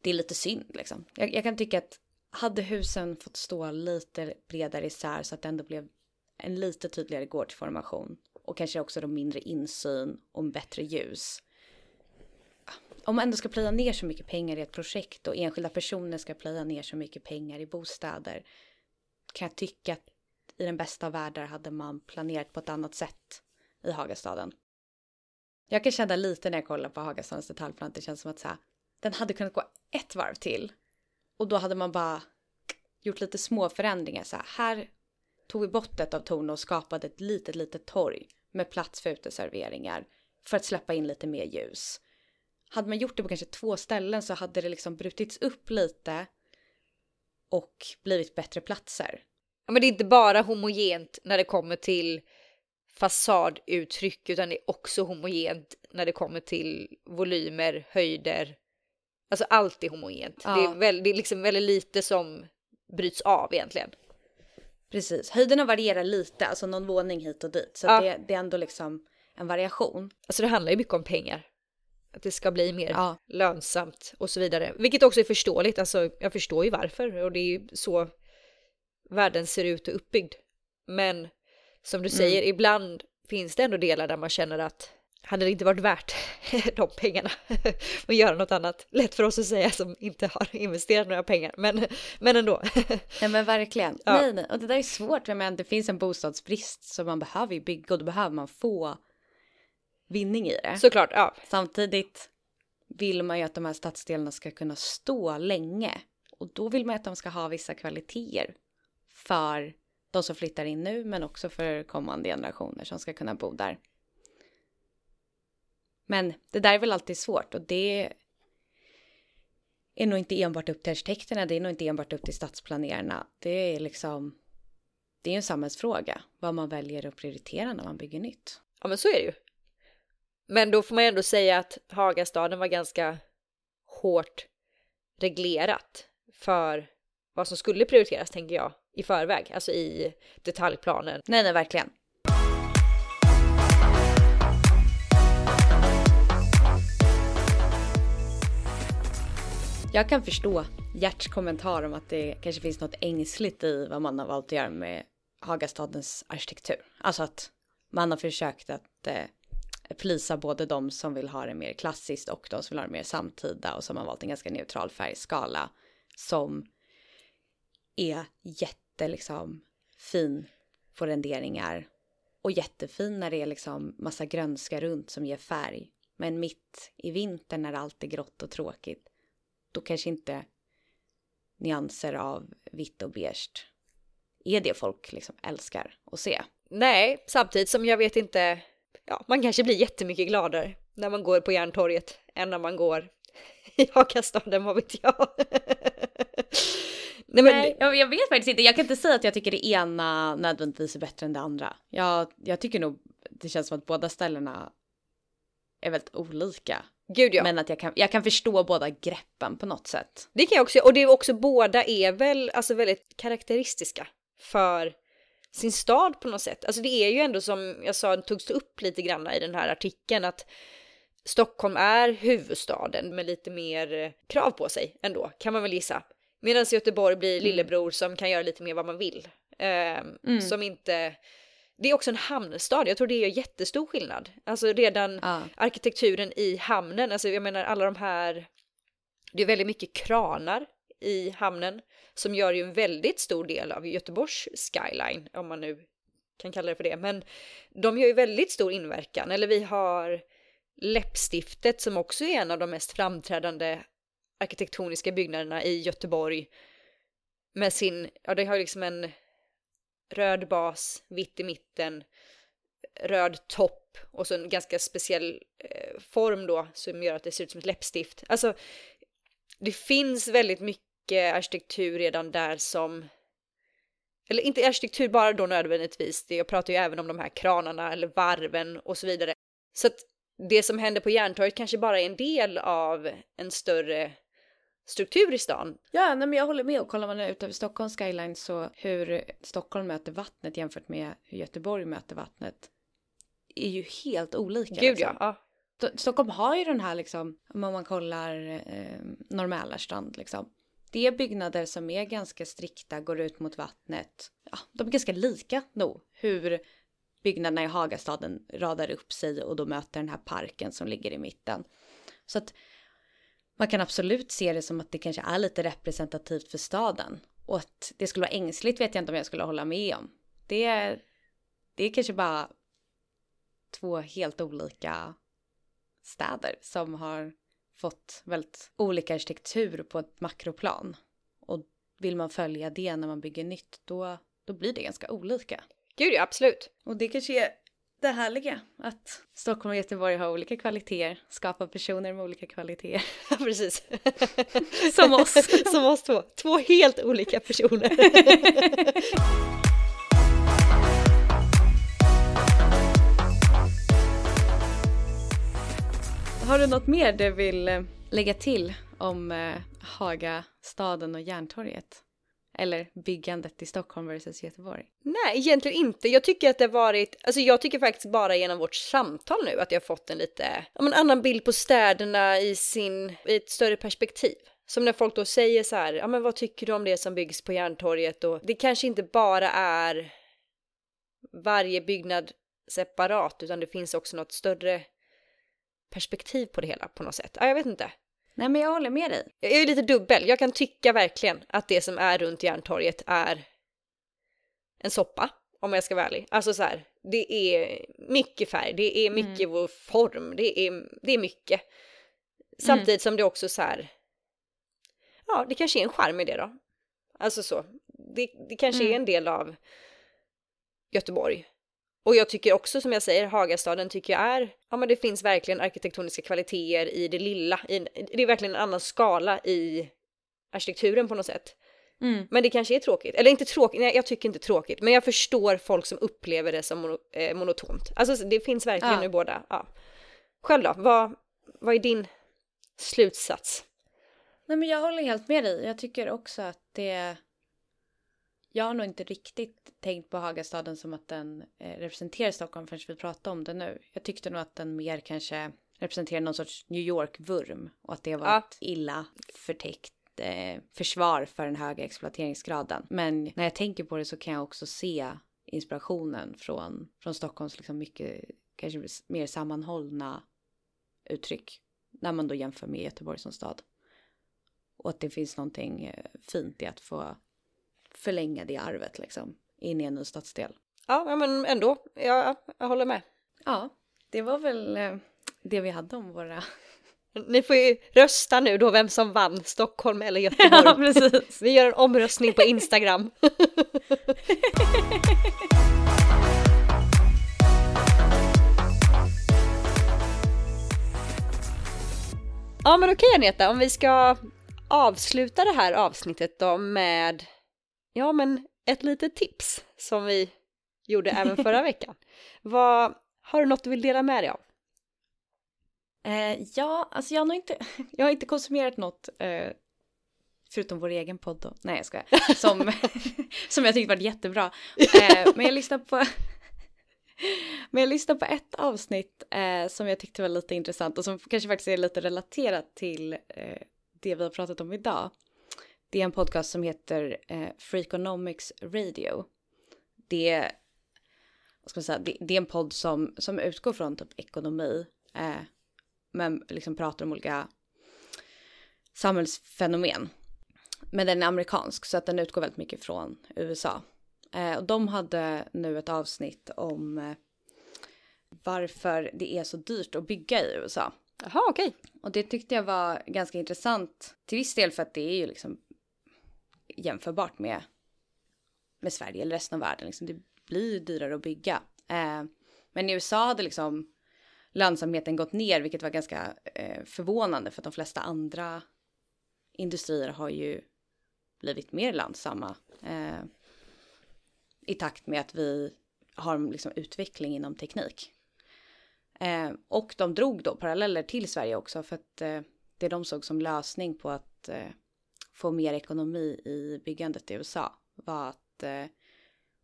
B: det är lite synd liksom. Jag, jag kan tycka att hade husen fått stå lite bredare isär så att det ändå blev en lite tydligare gårdsformation och kanske också då mindre insyn och bättre ljus. Om man ändå ska plöja ner så mycket pengar i ett projekt och enskilda personer ska plöja ner så mycket pengar i bostäder kan jag tycka att i den bästa av världar hade man planerat på ett annat sätt i Hagastaden. Jag kan känna lite när jag kollar på Hagastadens detaljplan att det känns som att så här, den hade kunnat gå ett varv till och då hade man bara gjort lite små förändringar. Så här, här tog vi bort ett av torn och skapade ett litet, litet torg med plats för uteserveringar för att släppa in lite mer ljus. Hade man gjort det på kanske två ställen så hade det liksom brutits upp lite och blivit bättre platser.
A: Ja, men det är inte bara homogent när det kommer till fasaduttryck utan det är också homogent när det kommer till volymer, höjder. Alltså allt är homogent.
B: Ja.
A: Det, är väl, det är liksom väldigt lite som bryts av egentligen.
B: Precis, höjderna varierar lite, alltså någon våning hit och dit. Så
A: Ja.
B: det, det är ändå liksom en variation.
A: Alltså det handlar ju mycket om pengar. Att det ska bli mer
B: Ja.
A: lönsamt och så vidare. Vilket också är förståeligt. Alltså jag förstår ju varför och det är ju så världen ser ut och uppbyggd. Men som du säger, ibland finns det ändå delar där man känner att hade det inte varit värt de pengarna att göra något annat? Lätt för oss att säga som inte har investerat några pengar, men, men ändå.
B: Nej men verkligen.
A: Ja.
B: Nej, nej. Och det där är svårt. Menar, det finns en bostadsbrist så man behöver ju bygga och då behöver man få vinning i det.
A: Såklart, ja.
B: Samtidigt vill man ju att de här stadsdelarna ska kunna stå länge. Och då vill man att de ska ha vissa kvaliteter för de som flyttar in nu men också för kommande generationer som ska kunna bo där. Men det där är väl alltid svårt och det är nog inte enbart upp till arkitekterna, det är nog inte enbart upp till stadsplanerarna. Det är liksom, det är en samhällsfråga vad man väljer att prioritera när man bygger nytt.
A: Ja men så är det ju. Men då får man ändå säga att Hagastaden var ganska hårt reglerat för vad som skulle prioriteras tänker jag i förväg, alltså i detaljplanen.
B: Nej, nej, verkligen. Jag kan förstå Gerts kommentar om att det kanske finns något ängsligt i vad man har valt att göra med Hagastadens arkitektur. Alltså att man har försökt att eh, plisa både de som vill ha det mer klassiskt och de som vill ha det mer samtida och som har valt en ganska neutral färgskala som är jätte liksom fin på renderingar och jättefin när det är liksom massa grönska runt som ger färg. Men mitt i vintern när allt är grått och tråkigt, då kanske inte nyanser av vitt och beige är det folk liksom älskar att se.
A: Nej, samtidigt som jag vet inte, ja, man kanske blir jättemycket gladare när man går på Järntorget än när man går i Hagastaden, vad vet jag.
B: Nej, men... Nej, jag, jag, vet faktiskt inte. Jag kan inte säga att jag tycker det ena nödvändigtvis är bättre än det andra. Jag, jag tycker nog det känns som att båda ställena är väldigt olika.
A: Gud ja.
B: Men att jag kan, jag kan förstå båda greppen på något sätt.
A: Det kan jag också, och det är också båda är väl alltså väldigt karaktäristiska för sin stad på något sätt. Alltså det är ju ändå som jag sa, togs upp lite grann i den här artikeln att Stockholm är huvudstaden med lite mer krav på sig ändå, kan man väl gissa. Medan Göteborg blir mm. lillebror som kan göra lite mer vad man vill. Eh, mm. Som inte... Det är också en hamnstad, jag tror det är jättestor skillnad. Alltså redan ja. arkitekturen i hamnen, alltså jag menar alla de här... Det är väldigt mycket kranar i hamnen som gör ju en väldigt stor del av Göteborgs skyline, om man nu kan kalla det för det. Men de gör ju väldigt stor inverkan. Eller vi har läppstiftet som också är en av de mest framträdande arkitektoniska byggnaderna i Göteborg. Med sin, ja det har liksom en röd bas, vitt i mitten, röd topp och så en ganska speciell eh, form då som gör att det ser ut som ett läppstift. Alltså, det finns väldigt mycket arkitektur redan där som eller inte arkitektur bara då nödvändigtvis, jag pratar ju även om de här kranarna eller varven och så vidare. Så att det som händer på Järntorget kanske bara är en del av en större struktur i stan.
B: Ja, nej, men jag håller med och kollar man ut över Stockholms skyline så hur Stockholm möter vattnet jämfört med hur Göteborg möter vattnet är ju helt olika.
A: Gud liksom. ja.
B: ja. Stockholm har ju den här liksom, om man kollar eh, Norr liksom. Det är byggnader som är ganska strikta, går ut mot vattnet. Ja, de är ganska lika nog. Hur byggnaderna i Hagastaden radar upp sig och då möter den här parken som ligger i mitten. Så att man kan absolut se det som att det kanske är lite representativt för staden. Och att det skulle vara ängsligt vet jag inte om jag skulle hålla med om. Det, är, det är kanske bara två helt olika städer som har fått väldigt olika arkitektur på ett makroplan. Och vill man följa det när man bygger nytt då, då blir det ganska olika.
A: Gud ja, absolut.
B: Och det kanske är det härliga att Stockholm och Göteborg har olika kvaliteter, skapar personer med olika kvaliteter.
A: Ja, precis.
B: Som oss.
A: Som oss två. Två helt olika personer.
B: Har du något mer du vill eh, lägga till om eh, Hagastaden och Järntorget? Eller byggandet i Stockholm versus Göteborg?
A: Nej, egentligen inte. Jag tycker att det har varit, alltså jag tycker faktiskt bara genom vårt samtal nu att jag har fått en lite, ja, en annan bild på städerna i sin, i ett större perspektiv. Som när folk då säger så här, ja men vad tycker du om det som byggs på Järntorget och det kanske inte bara är varje byggnad separat utan det finns också något större perspektiv på det hela på något sätt. Ja, jag vet inte.
B: Nej men jag håller med dig.
A: Jag är lite dubbel. Jag kan tycka verkligen att det som är runt Järntorget är en soppa, om jag ska vara ärlig. Alltså så här, det är mycket färg, det är mycket mm. vår form, det är, det är mycket. Samtidigt mm. som det också så här, ja det kanske är en charm i det då. Alltså så, det, det kanske mm. är en del av Göteborg. Och jag tycker också som jag säger, Hagastaden tycker jag är, ja men det finns verkligen arkitektoniska kvaliteter i det lilla, i, det är verkligen en annan skala i arkitekturen på något sätt. Mm. Men det kanske är tråkigt, eller inte tråkigt, nej jag tycker inte tråkigt, men jag förstår folk som upplever det som mono, eh, monotont. Alltså det finns verkligen ja. i båda. Ja. Själv då, vad, vad är din slutsats?
B: Nej men jag håller helt med dig, jag tycker också att det jag har nog inte riktigt tänkt på Hagastaden som att den eh, representerar Stockholm förrän vi pratar om det nu. Jag tyckte nog att den mer kanske representerar någon sorts New York-vurm och att det var ja. ett illa förtäckt eh, försvar för den höga exploateringsgraden. Men när jag tänker på det så kan jag också se inspirationen från, från Stockholms liksom mycket kanske mer sammanhållna uttryck när man då jämför med Göteborg som stad. Och att det finns någonting eh, fint i att få förlänga det arvet liksom in i en ny stadsdel.
A: Ja, men ändå. Jag, jag håller med.
B: Ja, det var väl eh, det vi hade om våra...
A: Ni får ju rösta nu då vem som vann Stockholm eller Göteborg.
B: Ja, precis.
A: Vi gör en omröstning på Instagram. ja men okej Aneta, om vi ska avsluta det här avsnittet då med ja men ett litet tips som vi gjorde även förra veckan. Vad, har du något du vill dela med dig av?
B: Eh, ja, alltså jag har nog inte, jag har inte konsumerat något eh, förutom vår egen podd då. Nej jag skojar. Som, som jag tyckte var jättebra. Eh, men jag lyssnade på men jag lyssnade på ett avsnitt eh, som jag tyckte var lite intressant och som kanske faktiskt är lite relaterat till eh, det vi har pratat om idag. Det är en podcast som heter eh, Freakonomics Radio. Det, vad ska man säga, det, det, är en podd som, som utgår från typ ekonomi eh, men liksom pratar om olika samhällsfenomen. Men den är amerikansk så att den utgår väldigt mycket från USA. Eh, och de hade nu ett avsnitt om eh, varför det är så dyrt att bygga i USA.
A: Jaha, okej. Okay.
B: Och det tyckte jag var ganska intressant till viss del för att det är ju liksom jämförbart med, med Sverige eller resten av världen. Liksom det blir dyrare att bygga. Eh, men i USA hade liksom lönsamheten gått ner, vilket var ganska eh, förvånande för att de flesta andra industrier har ju blivit mer lönsamma eh, i takt med att vi har liksom utveckling inom teknik. Eh, och de drog då paralleller till Sverige också för att eh, det de såg som lösning på att eh, få mer ekonomi i byggandet i USA var att eh,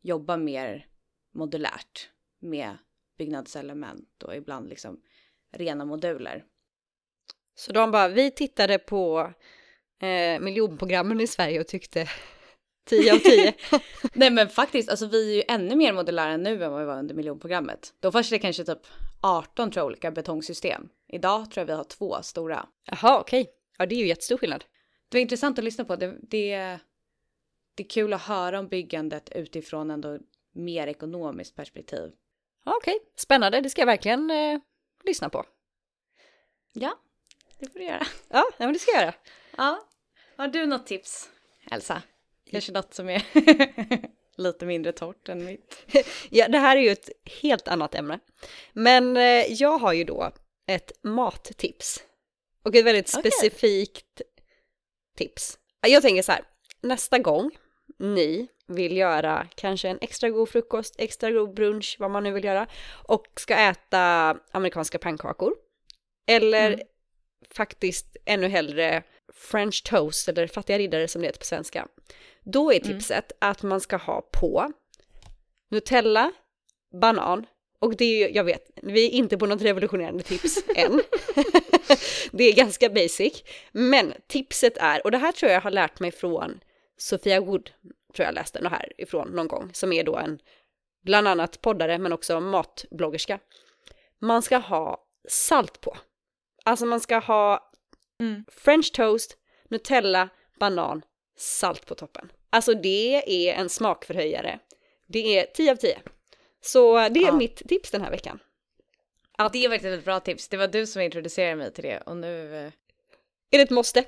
B: jobba mer modulärt med byggnadselement och ibland liksom rena moduler.
A: Så de bara, vi tittade på eh, miljonprogrammen i Sverige och tyckte 10 av 10.
B: Nej men faktiskt, alltså vi är ju ännu mer modulära nu än vad vi var under miljonprogrammet. Då fanns det kanske typ 18 tror jag, olika betongsystem. Idag tror jag vi har två stora.
A: Jaha, okej. Okay. Ja, det är ju jättestor skillnad.
B: Det var intressant att lyssna på. Det, det, det är kul att höra om byggandet utifrån ändå mer ekonomiskt perspektiv.
A: Okej, okay. spännande. Det ska jag verkligen eh, lyssna på.
B: Ja, det får du göra.
A: Ja, men det ska jag göra.
B: Ja. Har du något tips, Elsa? Kanske något som är lite mindre torrt än mitt.
A: ja, det här är ju ett helt annat ämne. Men eh, jag har ju då ett mattips. Och ett väldigt okay. specifikt tips. Jag tänker så här, nästa gång ni vill göra kanske en extra god frukost, extra god brunch, vad man nu vill göra, och ska äta amerikanska pannkakor. Eller mm. faktiskt ännu hellre French toast eller fattiga riddare som det heter på svenska. Då är mm. tipset mm. att man ska ha på Nutella, banan och det är ju, jag vet, vi är inte på något revolutionerande tips än. det är ganska basic. Men tipset är, och det här tror jag har lärt mig från Sofia Wood, tror jag läste det här ifrån någon gång, som är då en bland annat poddare men också matbloggerska. Man ska ha salt på. Alltså man ska ha mm. french toast, Nutella, banan, salt på toppen. Alltså det är en smakförhöjare. Det är 10 av 10. Så det är ja. mitt tips den här veckan.
B: Att... Det är verkligen ett bra tips. Det var du som introducerade mig till det och nu... Eh,
A: är det ett måste?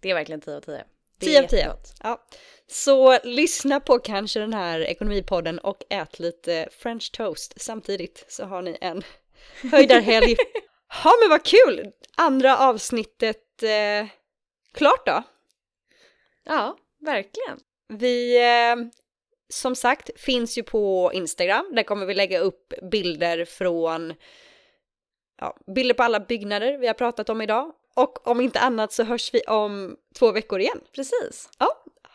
B: Det är verkligen 10 av 10.
A: 10 av 10. Ja. Så lyssna på kanske den här ekonomipodden och ät lite french toast samtidigt så har ni en höjdarhelg. ja men vad kul! Andra avsnittet eh, klart då.
B: Ja, verkligen.
A: Vi eh, som sagt finns ju på Instagram. Där kommer vi lägga upp bilder från ja, bilder på alla byggnader vi har pratat om idag. Och om inte annat så hörs vi om två veckor igen.
B: Precis.
A: Ja,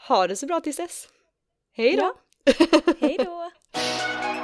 A: ha det så bra tills dess. Hej då!
B: Ja. Hej då!